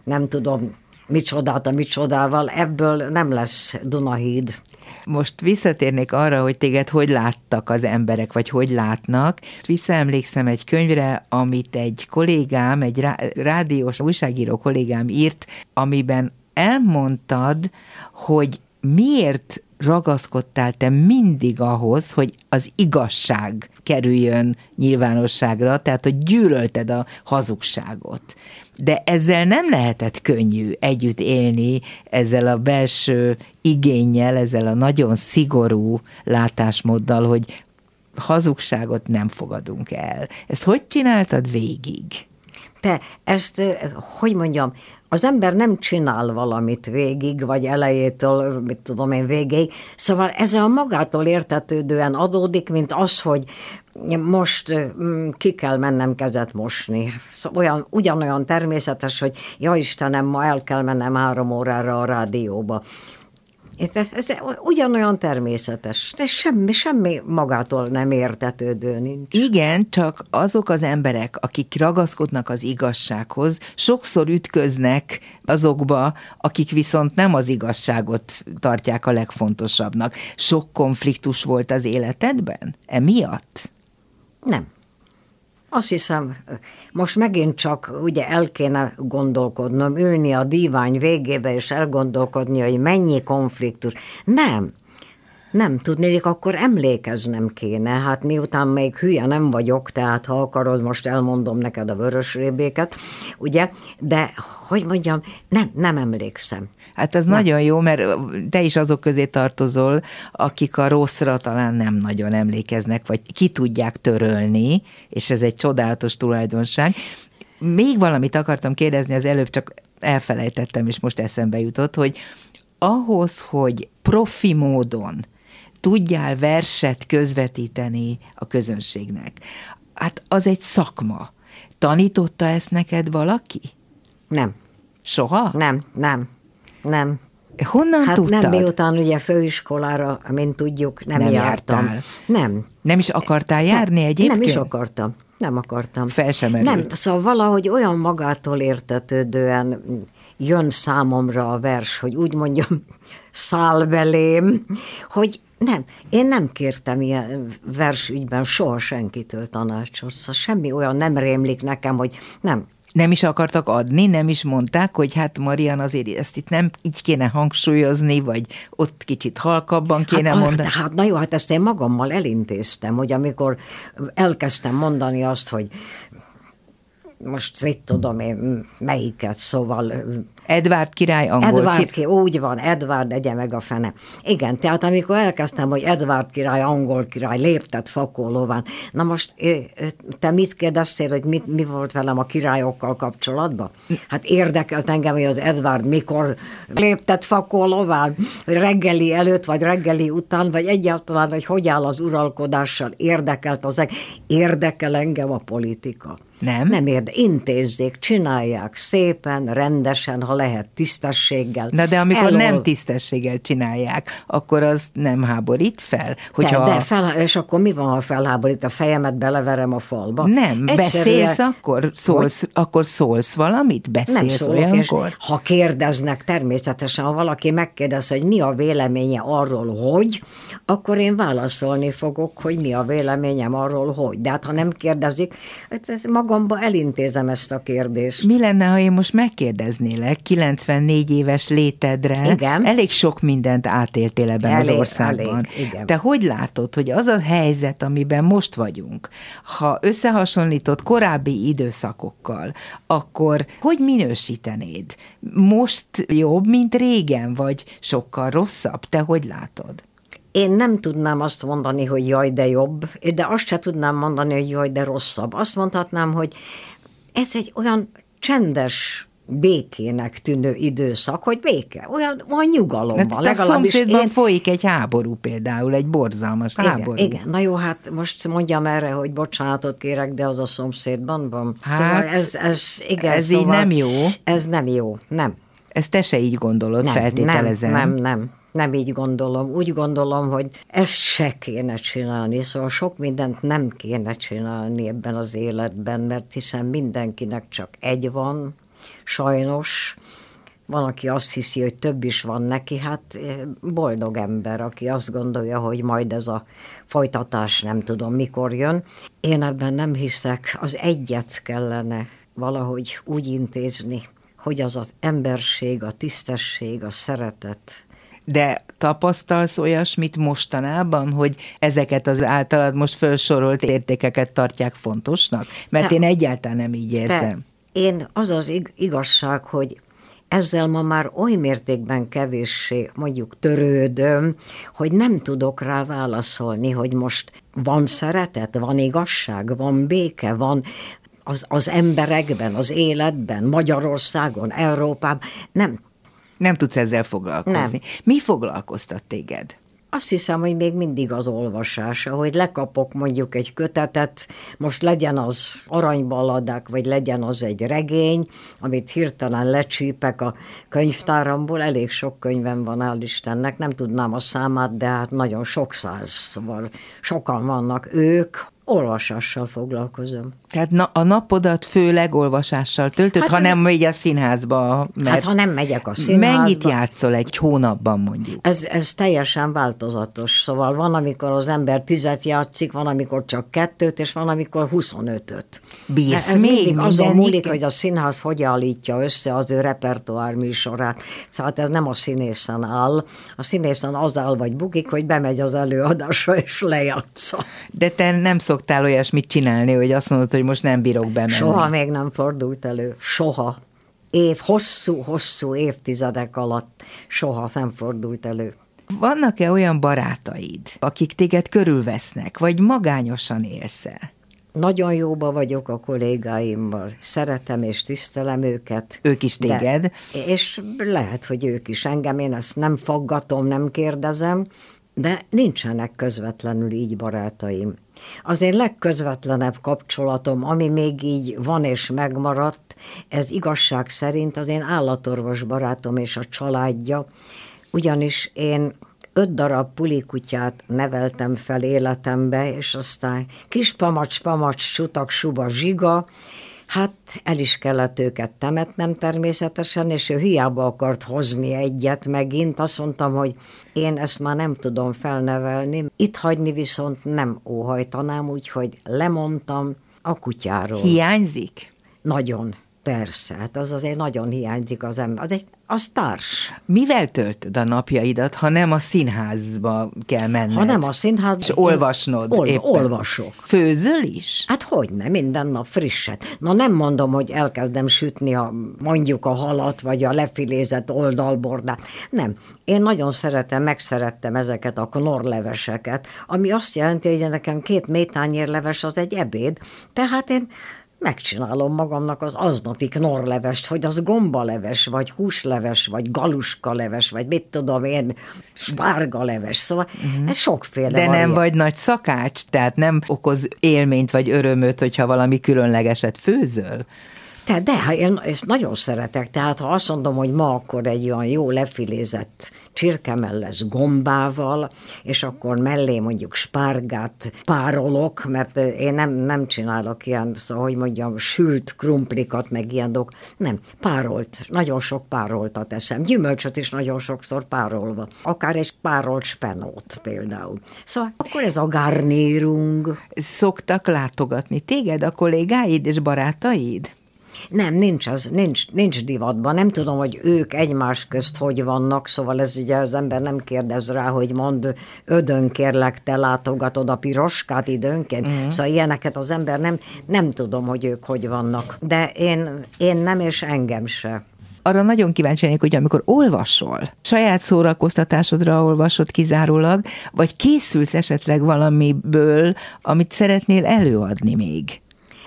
nem tudom, micsodát a micsodával, ebből nem lesz Dunahíd. Most visszatérnék arra, hogy téged hogy láttak az emberek, vagy hogy látnak. Visszaemlékszem egy könyvre, amit egy kollégám, egy rádiós újságíró kollégám írt, amiben elmondtad, hogy miért ragaszkodtál te mindig ahhoz, hogy az igazság kerüljön nyilvánosságra, tehát hogy gyűlölted a hazugságot. De ezzel nem lehetett könnyű együtt élni, ezzel a belső igényel, ezzel a nagyon szigorú látásmóddal, hogy hazugságot nem fogadunk el. Ezt hogy csináltad végig? Te ezt, hogy mondjam, az ember nem csinál valamit végig, vagy elejétől, mit tudom én, végig. Szóval ez a magától értetődően adódik, mint az, hogy most ki kell mennem kezet mosni. Szóval olyan, ugyanolyan természetes, hogy ja Istenem, ma el kell mennem három órára a rádióba. Ez, ez ugyanolyan természetes, de semmi, semmi magától nem értetődő nincs. Igen, csak azok az emberek, akik ragaszkodnak az igazsághoz, sokszor ütköznek azokba, akik viszont nem az igazságot tartják a legfontosabbnak. Sok konfliktus volt az életedben? Emiatt? Nem. Azt hiszem, most megint csak ugye el kéne gondolkodnom, ülni a dívány végébe és elgondolkodni, hogy mennyi konfliktus. Nem. Nem tudnék, akkor emlékeznem kéne. Hát miután még hülye nem vagyok, tehát ha akarod, most elmondom neked a vörös rébéket, ugye? De, hogy mondjam, nem, nem emlékszem. Hát ez nem. nagyon jó, mert te is azok közé tartozol, akik a rosszra talán nem nagyon emlékeznek, vagy ki tudják törölni, és ez egy csodálatos tulajdonság. Még valamit akartam kérdezni az előbb, csak elfelejtettem, és most eszembe jutott, hogy ahhoz, hogy profi módon tudjál verset közvetíteni a közönségnek, hát az egy szakma. Tanította ezt neked valaki? Nem. Soha? Nem, nem. Nem. Honnan hát tudtad? nem, miután ugye főiskolára, mint tudjuk, nem, nem jártam. Jártál. Nem. Nem is akartál járni nem, egyébként? Nem is akartam. Nem akartam. Fel sem Nem, szóval valahogy olyan magától értetődően jön számomra a vers, hogy úgy mondjam, száll belém, hogy nem, én nem kértem ilyen versügyben soha senkitől tanácsot, szóval semmi olyan nem rémlik nekem, hogy nem, nem is akartak adni, nem is mondták, hogy hát Marian azért ezt itt nem így kéne hangsúlyozni, vagy ott kicsit halkabban kéne hát, mondani. Hát na jó, hát ezt én magammal elintéztem, hogy amikor elkezdtem mondani azt, hogy most mit tudom én, melyiket, szóval Edvard király angol Edvard király. Úgy van, Edvard egye meg a fene. Igen, tehát amikor elkezdtem, hogy Edvard király, angol király, léptet fakólóván. Na most te mit kérdeztél, hogy mit, mi volt velem a királyokkal kapcsolatban? Hát érdekelt engem, hogy az Edvard mikor léptet fakólóván, hogy reggeli előtt, vagy reggeli után, vagy egyáltalán, hogy hogy áll az uralkodással, érdekelt az érdekel engem a politika. Nem? Nem érde. Intézzék, csinálják szépen, rendesen, ha lehet, tisztességgel. Na de amikor Elol... nem tisztességgel csinálják, akkor az nem háborít fel? Hogyha... De, de fel, és akkor mi van, ha felháborít? A fejemet beleverem a falba? Nem, Egyszerűen... beszélsz akkor? Szólsz, hogy... akkor szólsz valamit? Beszélsz nem szólok, olyankor? És ha kérdeznek, természetesen, ha valaki megkérdez, hogy mi a véleménye arról, hogy, akkor én válaszolni fogok, hogy mi a véleményem arról, hogy. De hát ha nem kérdezik, hát ez magamba elintézem ezt a kérdést. Mi lenne, ha én most megkérdeznélek 94 éves létedre? Igen. Elég sok mindent átéltél ebben elég, az országban. Elég, igen. Te hogy látod, hogy az a helyzet, amiben most vagyunk, ha összehasonlított korábbi időszakokkal, akkor hogy minősítenéd? Most jobb, mint régen, vagy sokkal rosszabb? Te hogy látod? Én nem tudnám azt mondani, hogy jaj, de jobb, de azt se tudnám mondani, hogy jaj, de rosszabb. Azt mondhatnám, hogy ez egy olyan csendes békének tűnő időszak, hogy béke, olyan, olyan nyugalom van. Hát a szomszédban én... folyik egy háború például, egy borzalmas igen, háború. Igen, na jó, hát most mondjam erre, hogy bocsánatot kérek, de az a szomszédban van. Hát, szóval ez, ez, igen, ez szóval így nem jó. Ez nem jó, nem. Ezt te se így gondolod, nem, feltételezem. Nem, nem, nem nem így gondolom. Úgy gondolom, hogy ezt se kéne csinálni, szóval sok mindent nem kéne csinálni ebben az életben, mert hiszen mindenkinek csak egy van, sajnos, van, aki azt hiszi, hogy több is van neki, hát eh, boldog ember, aki azt gondolja, hogy majd ez a folytatás nem tudom mikor jön. Én ebben nem hiszek, az egyet kellene valahogy úgy intézni, hogy az az emberség, a tisztesség, a szeretet De tapasztalsz olyasmit mostanában, hogy ezeket az általad most felsorolt értékeket tartják fontosnak? Mert te, én egyáltalán nem így érzem. Én az az igazság, hogy ezzel ma már oly mértékben kevéssé mondjuk törődöm, hogy nem tudok rá válaszolni, hogy most van szeretet, van igazság, van béke, van az, az emberekben, az életben, Magyarországon, Európában. Nem. Nem tudsz ezzel foglalkozni. Nem. Mi foglalkoztat téged? Azt hiszem, hogy még mindig az olvasás, hogy lekapok mondjuk egy kötetet, most legyen az aranyballadák, vagy legyen az egy regény, amit hirtelen lecsípek a könyvtáramból, elég sok könyvem van, áll Istennek, nem tudnám a számát, de hát nagyon sok száz, szóval sokan vannak ők, olvasással foglalkozom. Tehát na, a napodat főleg olvasással töltöd, hát, ha nem megy a színházba? Mert hát ha nem megyek a színházba. Mennyit játszol egy hónapban mondjuk? Ez, ez teljesen változatos. Szóval van, amikor az ember tizet játszik, van, amikor csak kettőt, és van, amikor 25-öt. Bírsz ez még mindig azon múlik, hogy a színház hogy állítja össze az ő repertoár műsorát. Szóval ez nem a színészen áll. A színészen az áll vagy bukik, hogy bemegy az előadásra és lejátsza. De te nem szoktál olyasmit csinálni, hogy azt mondod, hogy most nem bírok bemenni. Soha még nem fordult elő. Soha. Év, hosszú-hosszú évtizedek alatt soha nem fordult elő. Vannak-e olyan barátaid, akik téged körülvesznek, vagy magányosan élsz -e? Nagyon jóba vagyok a kollégáimmal, szeretem és tisztelem őket. Ők is téged? De, és lehet, hogy ők is engem, én ezt nem faggatom, nem kérdezem, de nincsenek közvetlenül így barátaim. Az én legközvetlenebb kapcsolatom, ami még így van és megmaradt, ez igazság szerint az én állatorvos barátom és a családja, ugyanis én öt darab pulikutyát neveltem fel életembe, és aztán kis pamacs, pamacs, sutak, suba, zsiga, Hát el is kellett őket temetnem természetesen, és ő hiába akart hozni egyet megint. Azt mondtam, hogy én ezt már nem tudom felnevelni. Itt hagyni viszont nem óhajtanám, úgyhogy lemondtam a kutyáról. Hiányzik? Nagyon. Persze, hát az azért nagyon hiányzik az ember. Az egy az társ. Mivel töltöd a napjaidat, ha nem a színházba kell menned? Ha nem a színházba. És olvasnod ol, éppen. Olvasok. Főzöl is? Hát hogy ne, minden nap frisset. Na nem mondom, hogy elkezdem sütni a, mondjuk a halat, vagy a lefilézett oldalbordát. Nem. Én nagyon szeretem, megszerettem ezeket a knorleveseket, ami azt jelenti, hogy nekem két métányérleves az egy ebéd, tehát én megcsinálom magamnak az aznapi knorlevest, hogy az gombaleves, vagy húsleves, vagy galuskaleves, vagy mit tudom én, spárgaleves, szóval uh-huh. ez sokféle De nem vagy nagy szakács, tehát nem okoz élményt vagy örömöt, hogyha valami különlegeset főzöl? Tehát de, én ezt nagyon szeretek, tehát ha azt mondom, hogy ma akkor egy olyan jó lefilézett csirkemell lesz gombával, és akkor mellé mondjuk spárgát párolok, mert én nem, nem csinálok ilyen, szóval, hogy mondjam, sült krumplikat, meg ilyen dolgok. Nem, párolt, nagyon sok pároltat eszem. Gyümölcsöt is nagyon sokszor párolva. Akár egy párolt spenót például. Szóval akkor ez a garnírung. Szoktak látogatni téged a kollégáid és barátaid? Nem, nincs az, nincs, nincs divatban. Nem tudom, hogy ők egymás közt hogy vannak, szóval ez ugye az ember nem kérdez rá, hogy mond, ödön kérlek, te látogatod a piroskát időnként. Uh-huh. Szóval ilyeneket az ember nem, nem tudom, hogy ők hogy vannak. De én, én nem, és engem se arra nagyon kíváncsi lennék, hogy amikor olvasol, saját szórakoztatásodra olvasod kizárólag, vagy készülsz esetleg valamiből, amit szeretnél előadni még?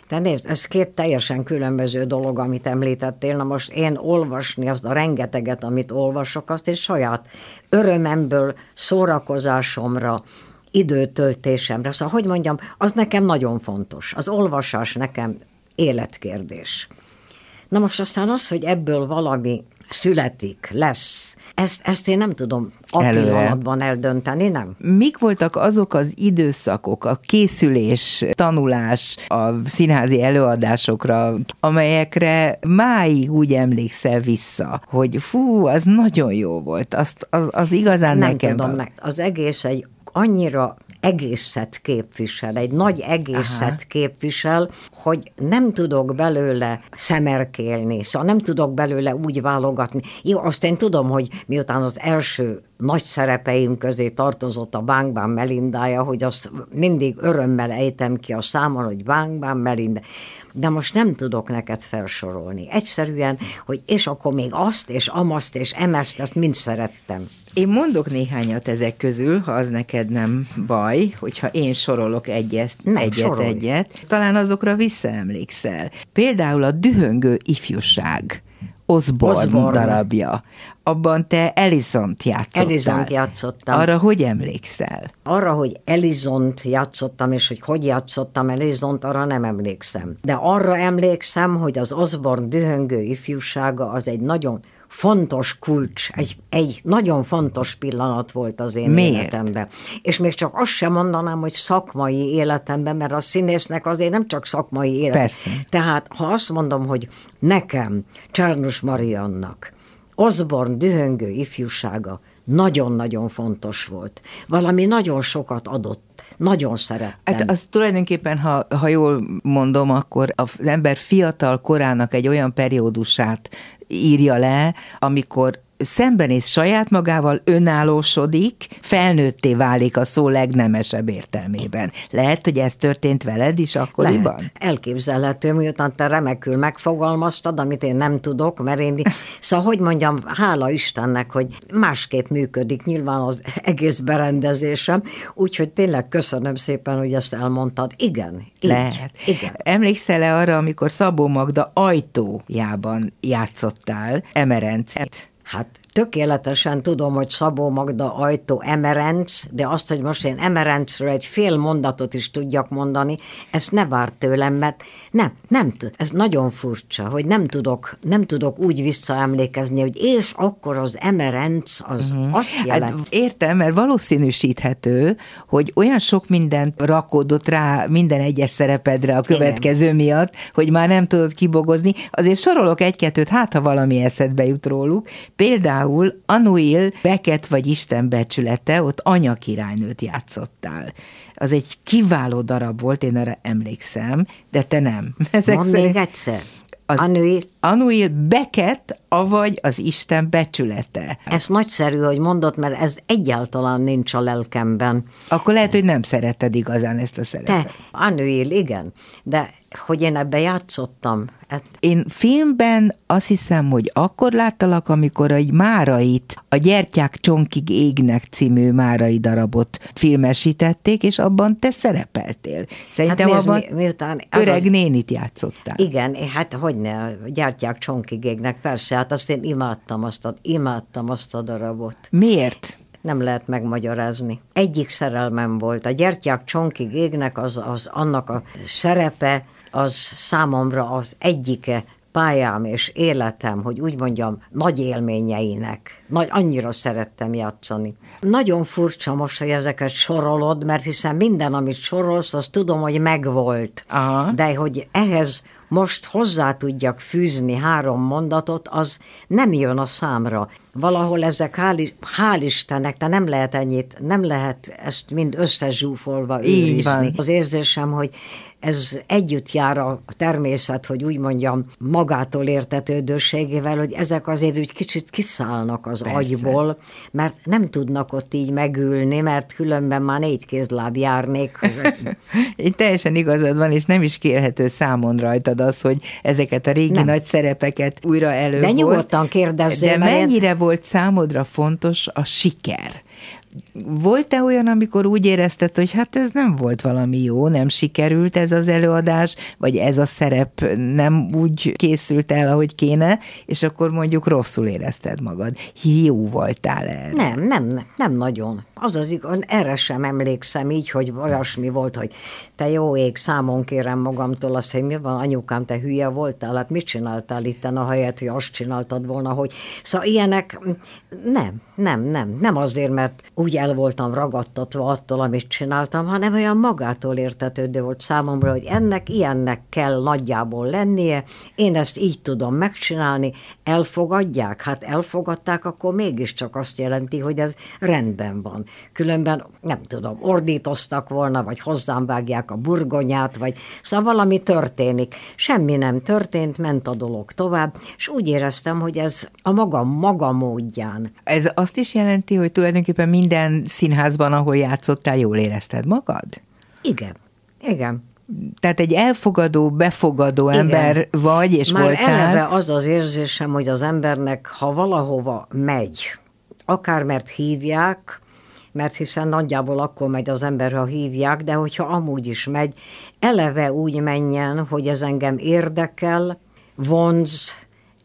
De nézd, ez két teljesen különböző dolog, amit említettél. Na most én olvasni azt a rengeteget, amit olvasok, azt és saját örömemből, szórakozásomra, időtöltésemre. Szóval, hogy mondjam, az nekem nagyon fontos. Az olvasás nekem életkérdés. Na most aztán az, hogy ebből valami születik, lesz. Ezt, ezt én nem tudom a Előre. pillanatban eldönteni, nem? Mik voltak azok az időszakok, a készülés, tanulás, a színházi előadásokra, amelyekre máig úgy emlékszel vissza, hogy fú, az nagyon jó volt, azt, az, az igazán nem nekem... Tudom, meg. az egész egy annyira egészet képvisel, egy nagy egészet Aha. képvisel, hogy nem tudok belőle szemerkélni, szóval nem tudok belőle úgy válogatni. Jó, azt én tudom, hogy miután az első nagy szerepeim közé tartozott a Bánkbán Melindája, hogy azt mindig örömmel ejtem ki a számon, hogy Bánkbán Melinda. De most nem tudok neked felsorolni. Egyszerűen, hogy és akkor még azt, és amaszt, és emezt, ezt mind szerettem. Én mondok néhányat ezek közül, ha az neked nem baj, hogyha én sorolok egyet, nem, egyet, sorolj. egyet. Talán azokra visszaemlékszel. Például a dühöngő ifjúság. Osborne, Osborne darabja. Abban te Elizont játszottál. Elizont játszottam. Arra hogy emlékszel? Arra, hogy Elizont játszottam, és hogy hogy játszottam Elizont, arra nem emlékszem. De arra emlékszem, hogy az Osborne dühöngő ifjúsága az egy nagyon fontos kulcs, egy, egy nagyon fontos pillanat volt az én Miért? életemben. És még csak azt sem mondanám, hogy szakmai életemben, mert a színésznek azért nem csak szakmai élet. Persze. Tehát ha azt mondom, hogy nekem, Csárnus Mariannak, Osborne dühöngő ifjúsága nagyon-nagyon fontos volt. Valami nagyon sokat adott, nagyon szerettem. Hát az tulajdonképpen, ha, ha jól mondom, akkor az ember fiatal korának egy olyan periódusát írja le, amikor szembenéz saját magával, önállósodik, felnőtté válik a szó legnemesebb értelmében. Lehet, hogy ez történt veled is akkoriban? Lehet. Elképzelhető, miután te remekül megfogalmaztad, amit én nem tudok, mert én, szóval hogy mondjam, hála Istennek, hogy másképp működik nyilván az egész berendezésem, úgyhogy tényleg köszönöm szépen, hogy ezt elmondtad. Igen, így, Lehet. Igen. Emlékszel-e arra, amikor Szabó Magda ajtójában játszottál Emerencet? Hát tökéletesen tudom, hogy Szabó Magda ajtó Emerenc, de azt, hogy most én Emerencről egy fél mondatot is tudjak mondani, ezt ne várt tőlem, mert nem, nem, ez nagyon furcsa, hogy nem tudok, nem tudok úgy visszaemlékezni, hogy és akkor az Emerenc az uh-huh. azt hát jelent. Hát értem, mert valószínűsíthető, hogy olyan sok mindent rakódott rá minden egyes szerepedre a következő Igen. miatt, hogy már nem tudod kibogozni. Azért sorolok egy-kettőt, hát ha valami eszedbe jut róluk. Például például Anuil Beket vagy Isten becsülete, ott anyakirálynőt játszottál. Az egy kiváló darab volt, én erre emlékszem, de te nem. Ezek Mondd szerint... még egyszer. Az Anuil. Anuil Beket, avagy az Isten becsülete. Ez nagyszerű, hogy mondod, mert ez egyáltalán nincs a lelkemben. Akkor lehet, hogy nem szereted igazán ezt a szerepet. Te, Anuil, igen, de hogy én ebbe játszottam. Hát... Én filmben azt hiszem, hogy akkor láttalak, amikor egy Márait, a Gyertyák csonkig égnek című Márai darabot filmesítették, és abban te szerepeltél. Szerintem hát abban mi, miután öreg az... nénit játszottál. Igen, hát hogyne, a Gyertyák csonkig égnek, persze, hát azt én imádtam azt a, imádtam azt a darabot. Miért? nem lehet megmagyarázni. Egyik szerelmem volt. A gyertyák csonkig égnek, az, az annak a szerepe, az számomra az egyike pályám és életem, hogy úgy mondjam, nagy élményeinek. Nagy, annyira szerettem játszani. Nagyon furcsa most, hogy ezeket sorolod, mert hiszen minden, amit sorolsz, azt tudom, hogy megvolt. Aha. De hogy ehhez most hozzá tudjak fűzni három mondatot, az nem jön a számra. Valahol ezek, hál', hál Istennek, de nem lehet ennyit, nem lehet ezt mind összezsúfolva őrizni. Az érzésem, hogy ez együtt jár a természet, hogy úgy mondjam, magától értetődőségével, hogy ezek azért úgy kicsit kiszállnak az Persze. agyból, mert nem tudnak ott így megülni, mert különben már négy kézláb járnék. Én teljesen igazad van, és nem is kérhető számon rajtad az, hogy ezeket a régi nem. nagy szerepeket újra elő. De nyugodtan kérdezzél. De mennyire én... volt számodra fontos a siker? Volt-e olyan, amikor úgy érezted, hogy hát ez nem volt valami jó, nem sikerült ez az előadás, vagy ez a szerep nem úgy készült el, ahogy kéne, és akkor mondjuk rosszul érezted magad. Hiú voltál erre? Nem, nem, nem nagyon. Az az igaz, erre sem emlékszem így, hogy olyasmi volt, hogy te jó ég, számon kérem magamtól azt, hogy mi van, anyukám, te hülye voltál, hát mit csináltál itt a helyet, hogy azt csináltad volna, hogy... Szóval ilyenek nem, nem, nem, nem azért, mert úgy el voltam ragadtatva attól, amit csináltam, hanem olyan magától értetődő volt számomra, hogy ennek ilyennek kell nagyjából lennie, én ezt így tudom megcsinálni, elfogadják? Hát elfogadták, akkor mégiscsak azt jelenti, hogy ez rendben van. Különben, nem tudom, ordítoztak volna, vagy hozzám vágják a burgonyát, vagy szóval valami történik. Semmi nem történt, ment a dolog tovább, és úgy éreztem, hogy ez a maga, maga módján. Ez azt is jelenti, hogy tulajdonképpen minden színházban, ahol játszottál, jól érezted magad? Igen, igen. Tehát egy elfogadó, befogadó Igen. ember vagy, és Már voltál. eleve az az érzésem, hogy az embernek, ha valahova megy, akár mert hívják, mert hiszen nagyjából akkor megy az ember, ha hívják, de hogyha amúgy is megy, eleve úgy menjen, hogy ez engem érdekel, vonz,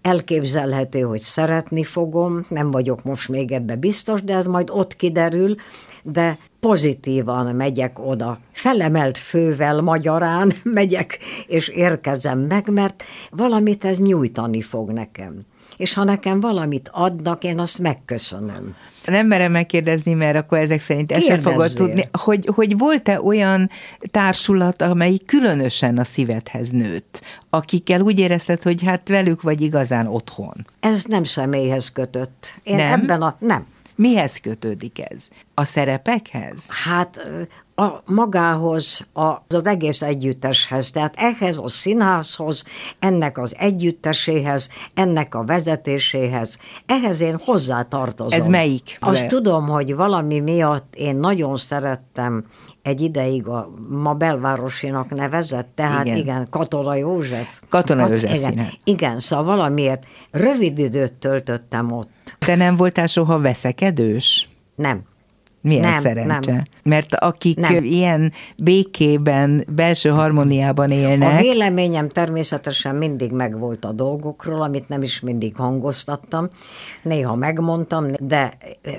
elképzelhető, hogy szeretni fogom, nem vagyok most még ebbe biztos, de ez majd ott kiderül, de pozitívan megyek oda. Felemelt fővel magyarán megyek, és érkezem meg, mert valamit ez nyújtani fog nekem és ha nekem valamit adnak, én azt megköszönöm. Nem merem megkérdezni, mert akkor ezek szerint ezt sem fogod tudni, hogy, hogy volt-e olyan társulat, amely különösen a szívedhez nőtt, akikkel úgy érezted, hogy hát velük vagy igazán otthon? Ez nem személyhez kötött. Én nem? ebben a... Nem. Mihez kötődik ez? A szerepekhez? Hát a magához, az, az egész együtteshez, tehát ehhez a színházhoz, ennek az együtteséhez, ennek a vezetéséhez, ehhez én hozzátartozom. Ez melyik? Azt tudom, hogy valami miatt én nagyon szerettem egy ideig a ma belvárosinak nevezett, tehát igen, igen Katona József. Katona Kat, József igen, színe. igen, szóval valamiért rövid időt töltöttem ott. Te nem voltál soha veszekedős? Nem. Milyen nem, szerencse. Nem. Mert akik nem. ilyen békében, belső harmóniában élnek... A véleményem természetesen mindig megvolt a dolgokról, amit nem is mindig hangoztattam. Néha megmondtam, de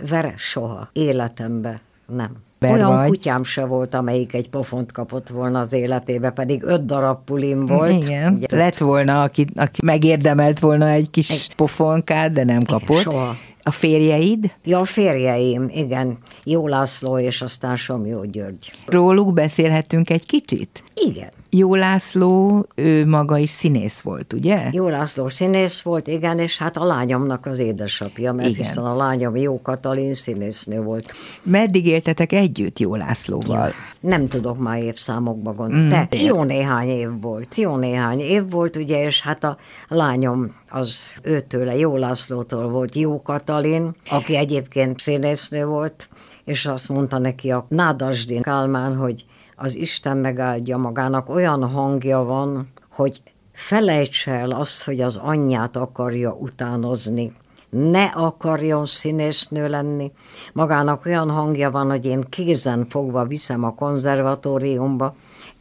veres soha életembe nem Olyan vagy. kutyám se volt, amelyik egy pofont kapott volna az életébe, pedig öt darab pulim volt. Igen, Ugye, lett volna, aki, aki megérdemelt volna egy kis egy... pofonkát, de nem kapott. Igen, soha. A férjeid? Ja, a férjeim, igen. Jó László és aztán Somjó György. Róluk beszélhetünk egy kicsit? Igen. Jó László, ő maga is színész volt, ugye? Jó László színész volt, igen, és hát a lányomnak az édesapja, mert igen. hiszen a lányom Jó Katalin színésznő volt. Meddig éltetek együtt Jó Lászlóval? Ja, nem tudok már évszámokba gondolni, mm, de jó néhány év volt, jó néhány év volt, ugye, és hát a lányom az őtőle, Jó Lászlótól volt Jó Katalin, aki egyébként színésznő volt, és azt mondta neki a Nádasdin Kálmán, hogy az Isten megáldja magának, olyan hangja van, hogy felejts el azt, hogy az anyját akarja utánozni. Ne akarjon színésznő lenni. Magának olyan hangja van, hogy én kézen fogva viszem a konzervatóriumba,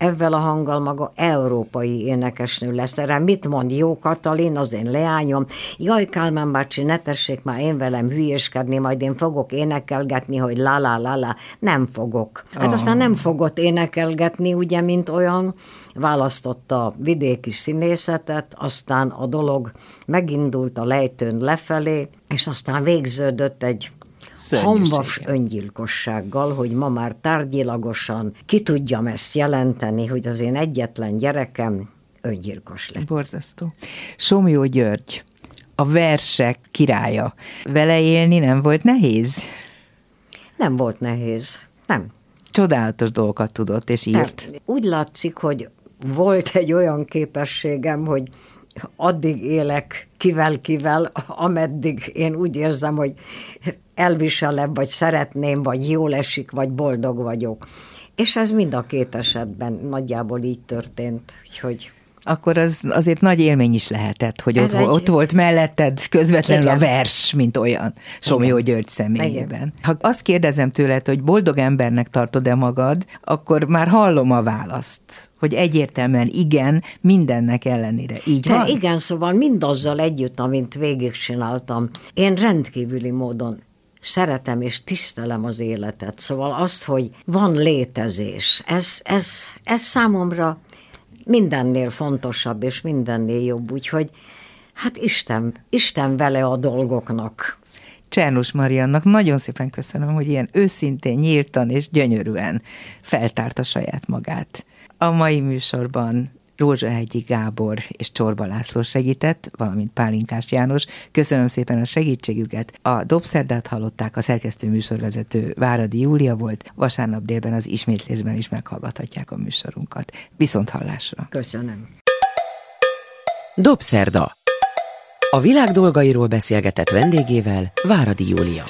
ezzel a hanggal maga európai énekesnő lesz. Erre mit mond Jó Katalin, az én leányom? Jaj, Kálmán bácsi, ne tessék már én velem hülyéskedni, majd én fogok énekelgetni, hogy la la la la. Nem fogok. Hát oh. aztán nem fogott énekelgetni, ugye, mint olyan, választotta a vidéki színészetet, aztán a dolog megindult a lejtőn lefelé, és aztán végződött egy hamvas öngyilkossággal, hogy ma már tárgyilagosan ki tudjam ezt jelenteni, hogy az én egyetlen gyerekem öngyilkos lett. Borzasztó. Somjó György, a versek királya. Vele élni nem volt nehéz? Nem volt nehéz. Nem. Csodálatos dolgokat tudott és írt. Tehát úgy látszik, hogy volt egy olyan képességem, hogy addig élek kivel-kivel, ameddig én úgy érzem, hogy elviselem, vagy szeretném, vagy jól esik, vagy boldog vagyok. És ez mind a két esetben nagyjából így történt, hogy akkor az azért nagy élmény is lehetett, hogy ott, egy... ott volt melletted közvetlenül Igen. a vers, mint olyan Somjó György személyében. Igen. Ha azt kérdezem tőled, hogy boldog embernek tartod-e magad, akkor már hallom a választ, hogy egyértelműen igen, mindennek ellenére. Így De van? Igen, szóval mindazzal együtt, amint végigcsináltam, én rendkívüli módon szeretem és tisztelem az életet. Szóval azt, hogy van létezés, ez, ez, ez számomra mindennél fontosabb és mindennél jobb, úgyhogy hát Isten, Isten vele a dolgoknak. Csernus Mariannak. Nagyon szépen köszönöm, hogy ilyen őszintén, nyíltan és gyönyörűen feltárta saját magát. A mai műsorban Rózsahegyi Gábor és Csorba László segített, valamint Pálinkás János. Köszönöm szépen a segítségüket. A Dobszerdát hallották, a szerkesztő műsorvezető Váradi Júlia volt. Vasárnap délben az ismétlésben is meghallgathatják a műsorunkat. Viszont hallásra. Köszönöm. Dobszerda. A világ dolgairól beszélgetett vendégével Váradi Júlia.